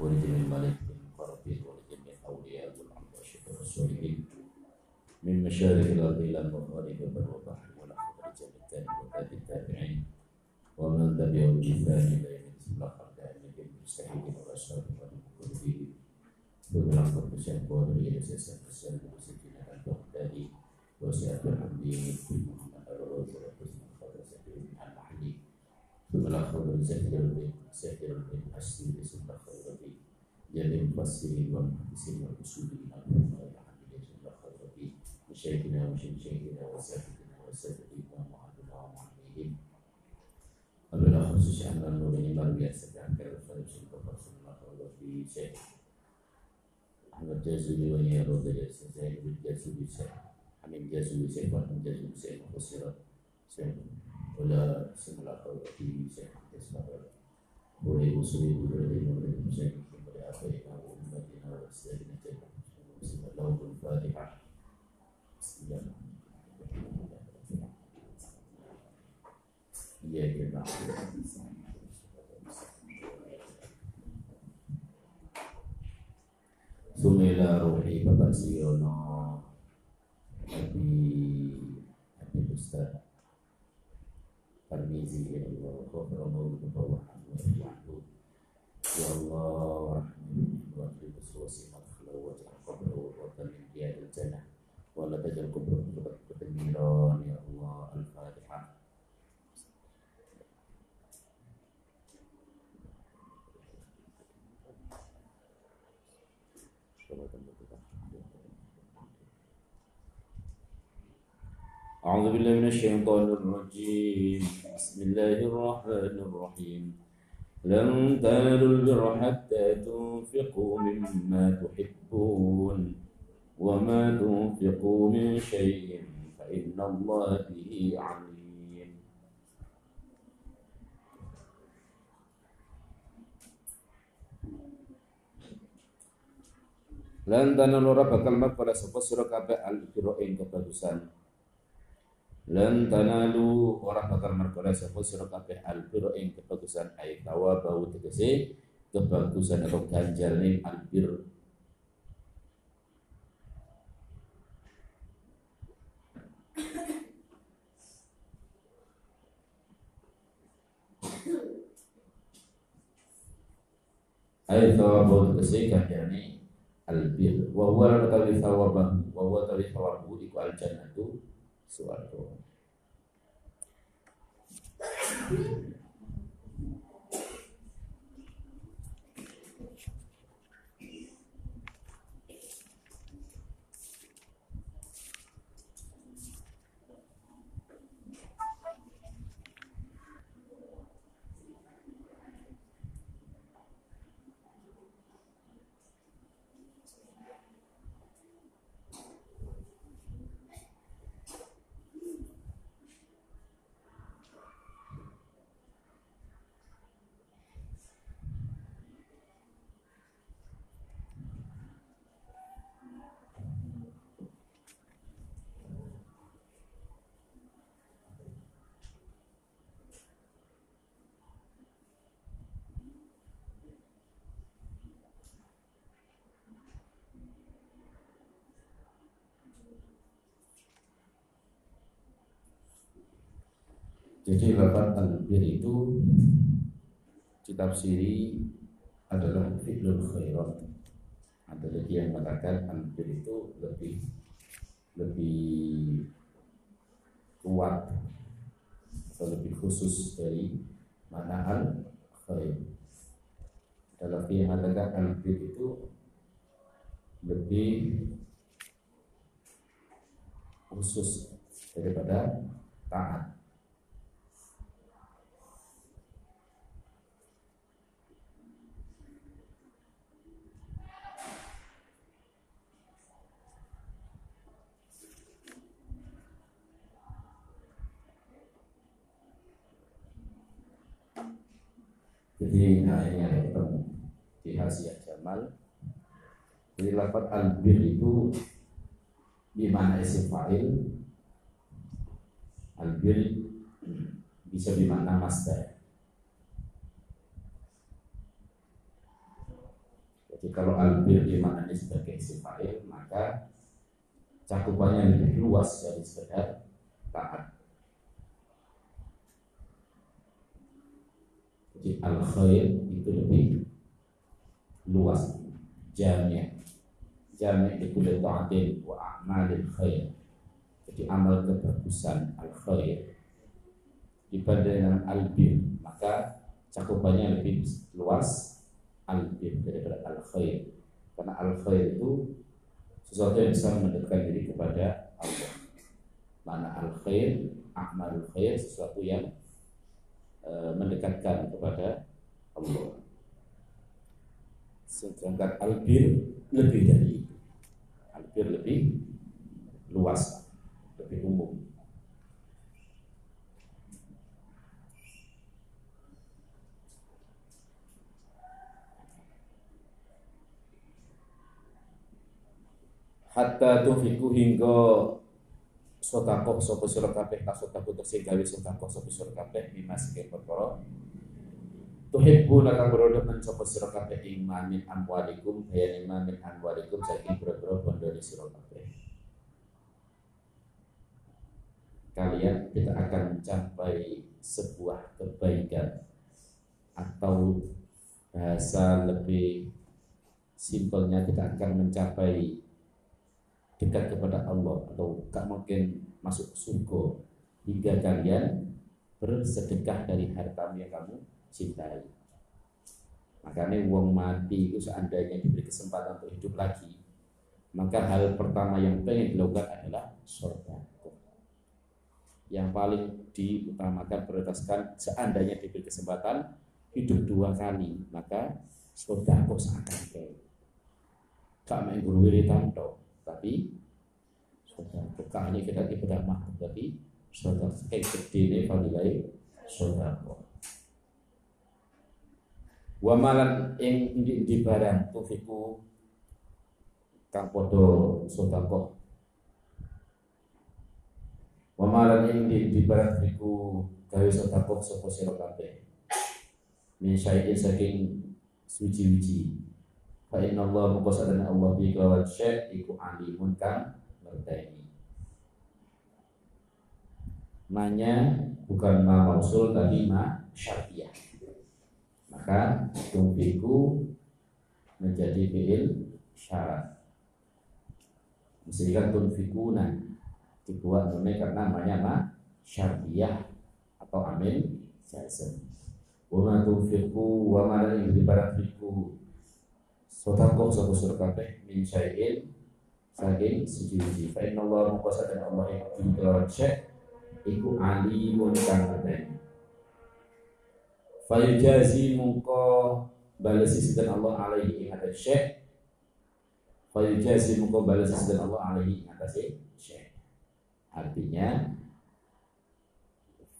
ولجميع الملائكة المقربين ولجميع الأولياء والأنبياء والصالحين من مشارق الأرض إلى المغارب بر وبحر ونحو رجال التابعين وتابع التابعين ومن تبعهم بإحسان إلى يوم الدين الدائم بالمستحيل والأشرار والمقربين beberapa persen Polri, SSN persen, Siti Nakan Baghdadi, Wasiat Al-Hamdi, Muhammad Al-Rawaz, Al-Khadr Sa'id Al-Mahdi, ولا حول سهلا به سهلا به حسن اسم خير به جل المفسر والمحدث والرسول الامام والحمد لله خير به مشايخنا وشيخنا وسادتنا وسادتنا ومعلمنا ومعلمين Apabila khusus amalan nurani luar biasa dan kerana sunnah Rasulullah Rabbi Syekh Ahmad Jazuli wa ya Rabbi Jazuli Syekh Jazuli Syekh Amin Jazuli Syekh wa Amin Jazuli Syekh Syekh Kita Sumela Ruhi Bapak Siono Nabi Nabi Ustaz Parmizi ya Allah Khobramu Bapak Muhammad Ya Allah wa Ridus wa Simat Wa Khobramu wa Tamin Biadil Jannah Wa la tajal Ketemiran Ya Allah Al-Fatihah أعوذ بالله من الشيطان الرجيم بسم الله الرحمن الرحيم لن تنالوا البر حتى تنفقوا مما تحبون وما تنفقوا من شيء فإن الله به عليم Lan tanalu bakal pada sapa sira kabeh al birra ing kebagusan Lan tanalu ora bakal merkora sapa sira kabeh al birra ing kebagusan ai tawa bau tegese kebagusan atau ganjaran al bir ai tawa bau tegese ganjaran albir. Wa huwa lan tawi thawabahu wa huwa tawi thawabu iku al jannatu suwarga Jadi lafaz albir itu ditafsiri adalah fi'lul khairat. Ada lagi yang mengatakan albir itu lebih lebih kuat atau lebih khusus dari mana al khair. Dalam yang mengatakan albir itu lebih khusus daripada taat. Jadi nah ini ada ketemu di Hasiah Jamal. Jadi lafaz albir itu di mana isim fa'il albir bisa di mana masdar. Jadi kalau albir dimaknai sebagai isim fa'il maka cakupannya lebih luas dari sekedar taat. Jadi al khair itu lebih luas. Jami' jami' itu ta'dil wa a'malil khair. Jadi amal kebagusan al khair dibanding dengan albir maka cakupannya lebih luas al-bir daripada al-khair. Karena al-khair itu sesuatu yang bisa mendekatkan diri kepada Allah. Mana al-khair amal khair sesuatu yang mendekatkan kepada Allah. Sedangkan al-bir lebih dari itu. Al-bir lebih luas lebih umum. Hatta tufiku hingga sotakoh sopo sira kabeh ka sotakoh tegese gawe sotakoh sopo sira kabeh bima sing perkara. Tuhibbu naka berodo men sopo sira kabeh iman min amwalikum bayan iman min amwalikum saking boro-boro bondo sira kabeh. Kalian kita akan mencapai sebuah kebaikan atau bahasa lebih simpelnya kita akan mencapai dekat kepada Allah atau gak mungkin masuk surga hingga kalian bersedekah dari harta yang kamu cintai. Makanya uang mati itu seandainya diberi kesempatan untuk hidup lagi, maka hal pertama yang pengen dilakukan adalah surga. Yang paling diutamakan prioritaskan seandainya diberi kesempatan hidup dua kali, maka surga kok seakan kayak. Kak main guru wiritan tapi saudara hanya kita ibadah makhluk tapi saudara kayak gede nih fadilai saudara. Wa malan ing di, barang tufiku kang podo sodako wa malan ing di, barang tufiku gawe sodako sopo sira kabeh. Min saking suci-suci Fa inna Allah muqasadan Allah bi kawal syekh iku alimun kan ngerteni. Manya bukan ma mausul tapi ma syartiyah. Maka tumfiku menjadi fi'il syarat. Mesti kan tunfikuna dibuat nune karena namanya ma syartiyah atau amin jazm. Wa ma tunfiku wa ma yang dibarakfiku Sotakoh sopo sur kabeh min syai'in saking suci-suci. Fa inna Allah dan Allah yang kelawan syekh iku alimun kang ngerteni. Fa yujazi mungko balesi sedan Allah alaihi ing atas syekh. Fa yujazi mungko balesi sedan Allah alaihi ing atas syekh. Artinya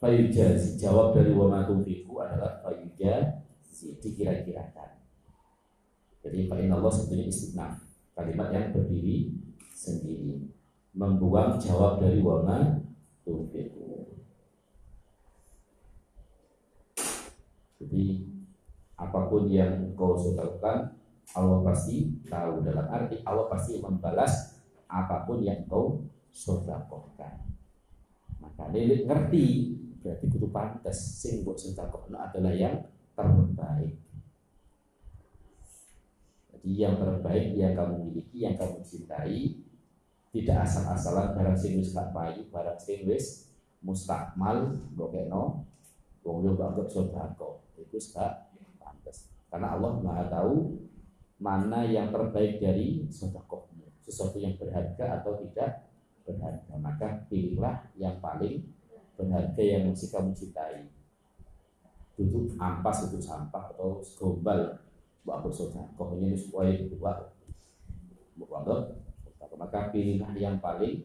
Fayujazi jawab dari wa ma adalah fayujazi dikira-kirakan. Jadi Pak Allah sebetulnya istiqnaf Kalimat yang berdiri sendiri. Membuang jawab dari wama tufiku Jadi apa pun yang kau sudah lakukan Allah pasti tahu dalam arti Allah pasti membalas apa pun yang kau sodakohkan maka dia ngerti berarti kudu pantas sing buat sodakohno adalah yang terbaik jadi yang terbaik yang kamu miliki, yang kamu cintai, tidak asal-asalan barang sing wis gak payu, barang sing wis mustakmal, bokeno, wong yo anggap sodako, itu gak pantas. Karena Allah Maha tahu mana yang terbaik dari sodakohmu, sesuatu yang berharga atau tidak berharga. Maka pilihlah yang paling berharga yang mesti kamu cintai. Duduk ampas itu sampah atau gombal buat bersodakoh ini supaya dibuat. Buat maka pilihlah yang paling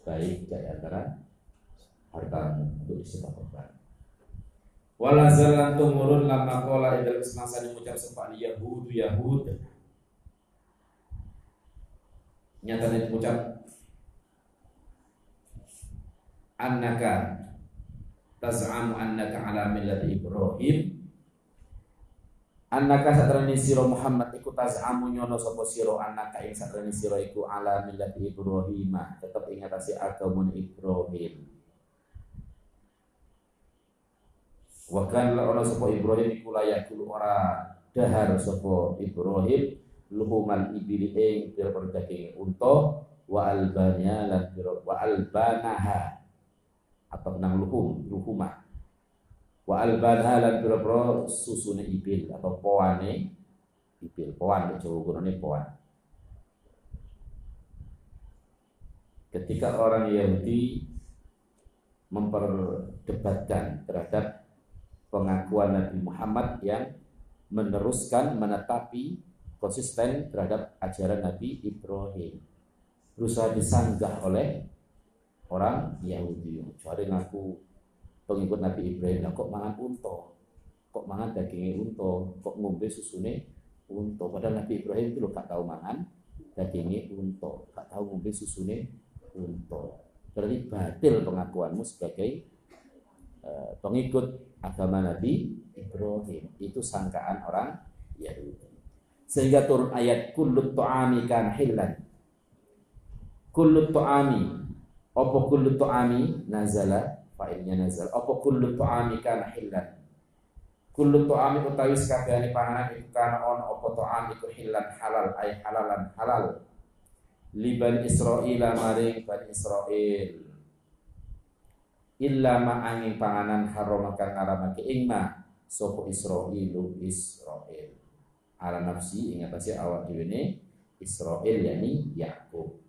baik dari antara hartamu untuk disedekahkan. Walazalan tumurun lama kola idal semasa mengucap sempat Yahud Yahud. Nyatanya mengucap annaka taz'amu annaka ala millati Ibrahim Annaka satrani siro Muhammad iku tazamu nyono sapa sira? Annaka ing satrani siro iku ala millati Ibrahim tetep ing atase agama Ibrahim. Wa kan ana sapa Ibrahim iku layak ora dahar sapa Ibrahim luhumal ibili ing pira-pira unta wa albanya lan pira wa albanaha. Atau nang luhum luhumah wa albanha lan pira-pira susune ibil atau poane ibil. Poan Jawa gunane poan. Ketika orang Yahudi memperdebatkan terhadap pengakuan Nabi Muhammad yang meneruskan menetapi konsisten terhadap ajaran Nabi Ibrahim. Berusaha disanggah oleh orang Yahudi. Cari ngaku pengikut Nabi Ibrahim lah kok mangan unto kok mangan dagingnya unto kok ngombe susune unto padahal Nabi Ibrahim itu loh gak tahu mangan dagingnya unto gak tahu ngombe susune unto berarti batil pengakuanmu sebagai uh, pengikut agama Nabi Ibrahim. Itu sangkaan orang Yahudi. Sehingga turun ayat kullut tu'ami kan hillan. Kullut tu'ami apa kullut tu'ami nazala fa'ilnya nazal apa kullu ta'ami kana hillan? Kullu ta'ami utawi sakabehane panganan iku kana on apa ta'am iku hillan halal ay halalan halal. Liban Israila maring ban Israil. Illa ma angin panganan haram kang ngaramake ing sapa Israilu Israil. Ala nafsi ing atase awak dhewe Israil yani Yakub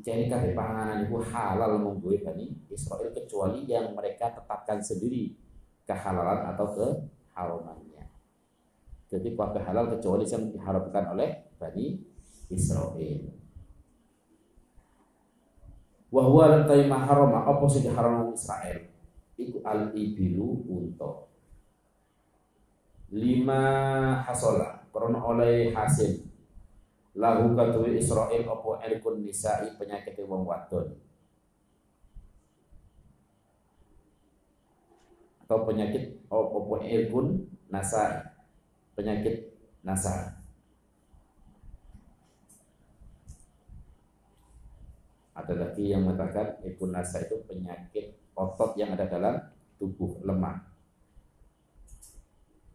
jadi kabeh panganan itu halal mungguh Bani Israel kecuali yang mereka tetapkan sendiri kehalalan atau keharamannya. Jadi kabeh halal kecuali yang diharamkan oleh Bani Israel. Wa huwa lantai maharama apa sing diharam Israel? Iku al ibilu unta. Lima hasola, karena oleh hasil lahu katuwi Israel opo erkun nisa'i penyakit wong wadon. Atau penyakit opo erkun nasa penyakit nasa ada lagi yang mengatakan erkun nasa itu penyakit otot yang ada dalam tubuh lemah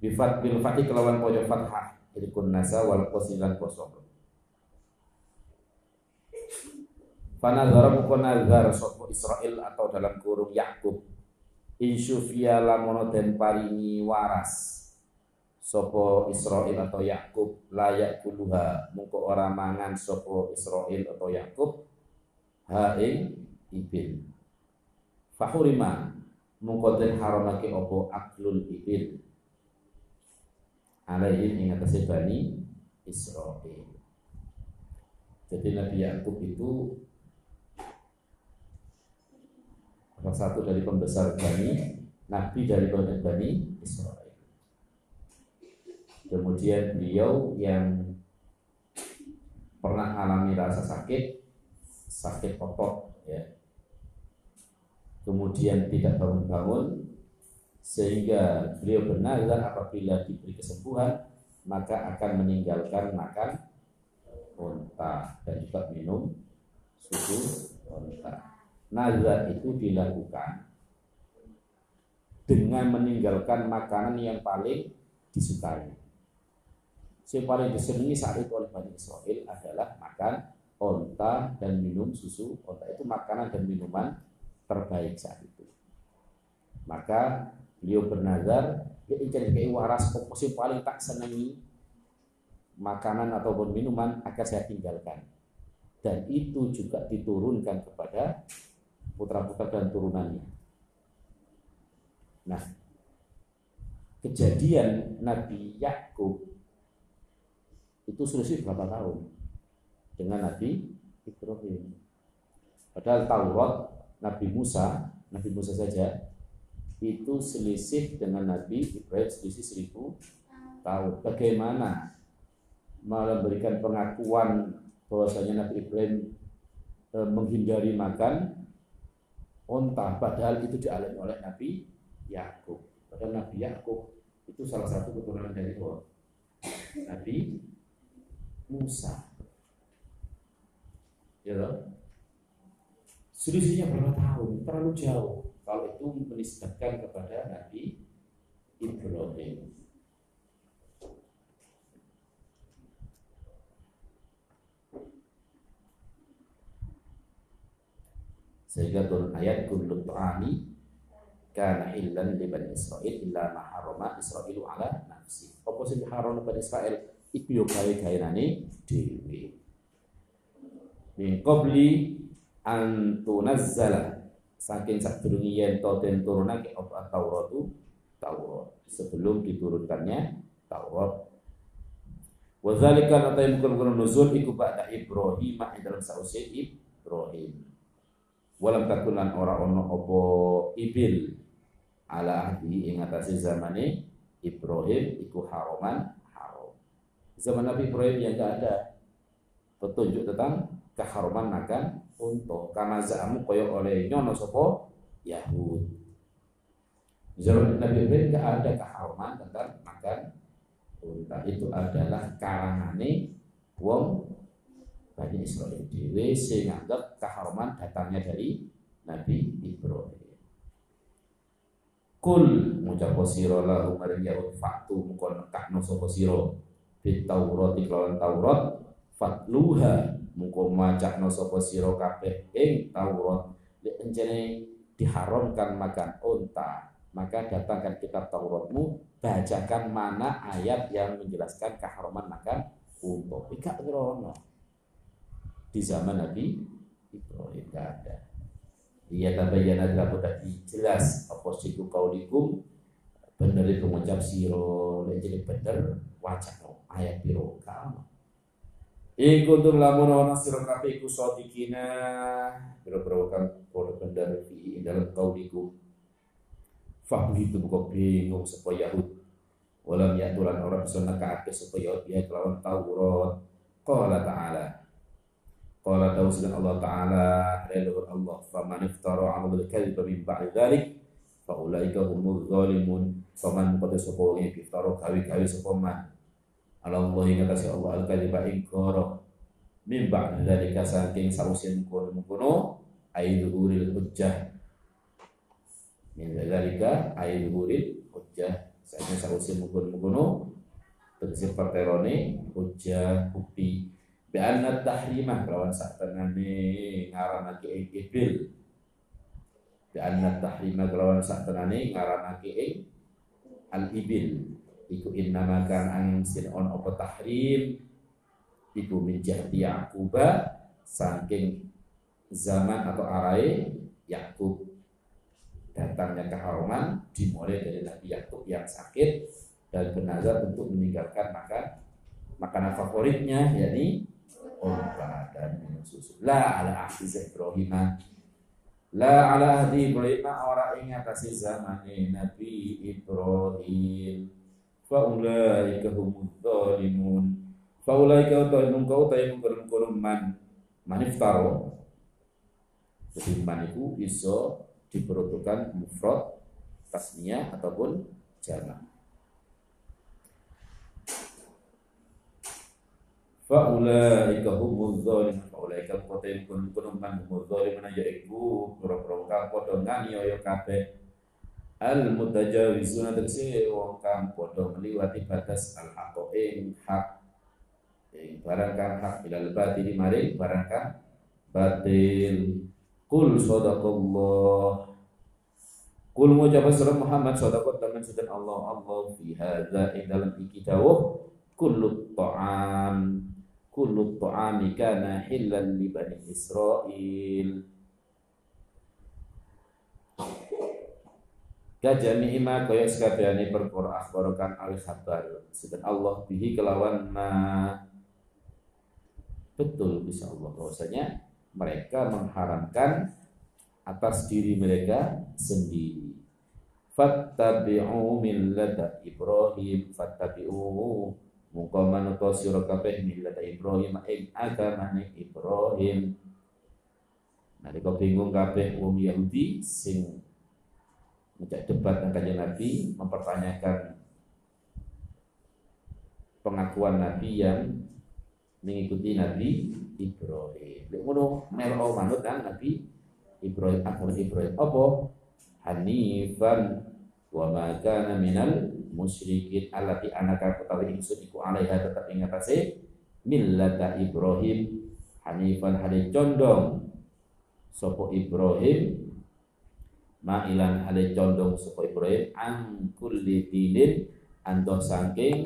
bifat bil fatih kelawan pojok fathah erkun nasa wal kosilan kosong Fanazara buku nazar sopo Israel atau dalam kurung Yakub. Insyufia lamono den paringi waras sopo Israel atau Yakub layak kuluha mungko ora mangan sopo Israel atau Yakub ha ing ibil. Fahurima mungko den haramake opo aklul ibil. Alaihim ing atase bani Israel. Jadi Nabi Yakub itu salah satu dari pembesar Bani Nabi dari Bani Israel. Kemudian beliau yang pernah alami rasa sakit, sakit otot, ya. Kemudian tidak bangun-bangun, sehingga beliau benar apabila diberi kesembuhan maka akan meninggalkan makan unta dan juga minum susu unta nazar itu dilakukan dengan meninggalkan makanan yang paling disukai. Yang paling disenangi saat itu oleh Bani Israel adalah makan onta dan minum susu onta itu makanan dan minuman terbaik saat itu. Maka beliau bernazar ya kayak waras pokok yang paling tak senangi makanan ataupun minuman akan saya tinggalkan dan itu juga diturunkan kepada putra-putra dan turunannya. Nah, kejadian Nabi Yakub itu selisih berapa tahun dengan Nabi Ibrahim. Padahal Taurat Nabi Musa, Nabi Musa saja itu selisih dengan Nabi Ibrahim selisih seribu tahun. Bagaimana memberikan pengakuan bahwasanya Nabi Ibrahim eh, menghindari makan unta padahal itu dialami oleh Nabi Yakub padahal Nabi Yakub itu salah satu keturunan dari Nabi Musa. Ya loh. Selisihnya berapa tahun? Terlalu jauh. Kalau itu menisbatkan kepada Nabi Ibrahim. Sehingga turun ayat kullu ta'ami kana hillan li bani Israil illa ma harama Israilu ala nafsi. Apa sing haram bani Israil? Iku yo gawe-gawenane dhewe. Min qabli an tunazzala. Saking sadurunge yen to den turunake apa? Taurat Taurat. Sebelum diturunkannya Taurat. Wa zalika la tayyibul nuzul iku ba'da Ibrahim dalam sausi Ibrahim walam takulan ora ono opo ibil ala ahdi ing atase zamane Ibrahim iku haroman haram. Zaman Nabi Ibrahim yang enggak ada petunjuk tentang keharuman makan untuk karena zamu koyo oleh nyono sopo Yahud. Zaman Nabi Ibrahim enggak ada keharuman tentang makan unta itu adalah karangane wong Bani Israel sing nganggep keharuman datangnya dari Nabi Ibrahim. Kul ngucap sira lahu maring Yahud faktu mukon nekakno sapa sira bit Taurat kelawan Taurat fatluha muko macakno sapa sira kabeh ing Taurat lek encene diharamkan makan unta maka datangkan kitab Tauratmu bacakan mana ayat yang menjelaskan keharuman makan unta. Ika ngrono di zaman Nabi Ibrahim tidak ada. Ia tabayyana dalam tadi jelas apa siku kaulikum bener itu mengucap siro jadi bener wajah ayat biro kamu. Iku tur lamun ana sira kabeh iku sadikina biro-biro kan kono bener di dalam kaulikum. Fahmi itu buka bingung supaya Yahud Walam yatulan orang bisa nekake supaya Yahud ya kelawan Taurat Qala ta'ala Qala tahu sedang Allah Ta'ala Leluhur Allah Faman iftara amal kadhiba min ba'di dhalik Fa ulaika humul zalimun. Faman pada sopa wangi iftara kawi-kawi sopa man? Allah yang atas Allah al-kadhiba ingkara Min ba'di dhalika saking sausin mukunu Aidu uril hujjah. Min dhalika aidu uril hujjah. Saya sausin mukunu-mukunu Tegesi perterone hujjah bukti bi anna tahrimah lawan sak tenane ngaranake ing ibil. Bi anna tahrimah lawan sak tenane ngaranake ing al ibil iku innama kan ang sin on apa tahrim? Iku min jahdi saking zaman atau arai Yakub datangnya keharuman dimulai dari Nabi Yakub yang sakit dan benazar untuk meninggalkan makan makanan favoritnya yakni unta dan minum susu. La ala ahdi Ibrahim. La ala ahdi Ibrahim ora ing atase zamane Nabi Ibrahim. Fa ulaika humudz zalimun. Fa ulaika zalimun kau tayyib kurum man maniftaro. Jadi man itu iso diperuntukkan mufrad tasniyah ataupun jamak. Faulaika humuz zalimun faulaika kote kun kun man humuz zalimun ya iku pura-pura kang padha nganiaya kabeh. Al mutajawizuna tegese wong kang padha ngliwati batas al haqq ing hak ing barang hak ilal batil maring barang kang batil. Kul sadaqallah. Kul ngucap surah Muhammad sadaqat teman sudah Allah Allah fi hadza ing dalam iki dawuh ta'am kullu ta'ami kana hillan li bani Israil. Kajami ima kaya sekabehane perkara akhbarakan al khabar sedang Allah bihi kelawan ma. Betul bisa Allah bahwasanya mereka mengharamkan atas diri mereka sendiri. Fattabi'u millata Ibrahim fattabi'u Muka manuto sira kabeh millata Ibrahim ing agamane Ibrahim. Nalika bingung kabeh wong Yahudi sing ngejak debat dengan kanjeng Nabi mempertanyakan pengakuan Nabi yang mengikuti Nabi Ibrahim. Lek ngono melo manut kan Nabi Ibrahim agama Ibrahim apa? Hanifan wa ma minal musyrikin allati anaka ketawi ingsun iku alaiha tetap ing atase millata Ibrahim hanifan hale condong. Sapa Ibrahim ma'ilan hale condong sapa Ibrahim an kulli dinin antoh saking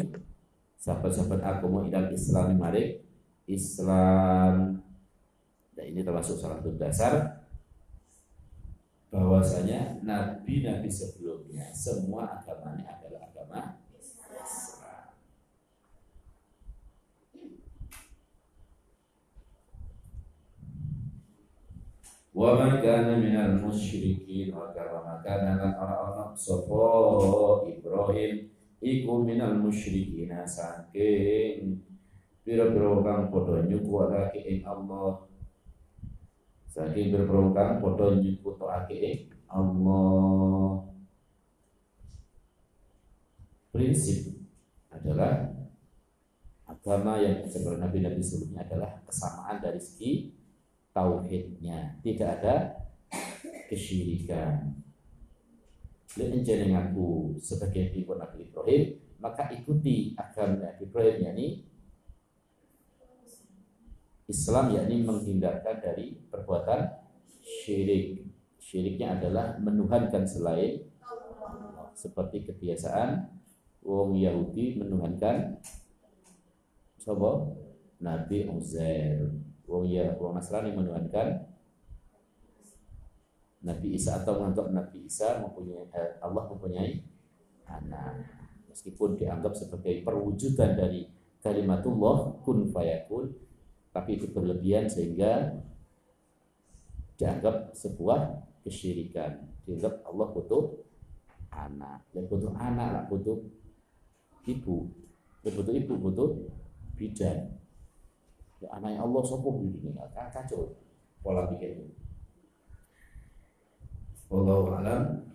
sahabat-sahabat agama idal Islam maring Islam. Dan ini termasuk salah satu dasar bahwasanya nabi-nabi sebelumnya semua agamanya adalah agama Islam. Wa man kana minal musyrikin wa kana kana lan ana sapa Ibrahim iku minal musyrikin saking pira-pira kang padha nyukuhake ing Allah. Saking pira-pira kang padha nyukuhake ing Allah. Prinsip adalah agama yang sebenarnya nabi-nabi sebelumnya adalah kesamaan dari segi tauhidnya. Tidak ada kesyirikan. Dan jenenganku sebagai ibu Nabi Ibrahim maka ikuti agama Nabi Ibrahim yakni Islam yakni menghindarkan dari perbuatan syirik. Syiriknya adalah menuhankan selain seperti kebiasaan wong Yahudi menuhankan coba Nabi Uzair wong ya wong Nasrani menuhankan Nabi Isa atau menganggap Nabi Isa mempunyai eh, Allah mempunyai anak. Meskipun dianggap sebagai perwujudan dari kalimatullah kun fayakun tapi itu berlebihan sehingga dianggap sebuah kesyirikan. Dianggap Allah butuh anak. Dan butuh anak butuh ibu. Dan butuh ibu butuh bidan ya, anaknya Allah sopoh begini kacau. Pola pikir itu Wallahu alam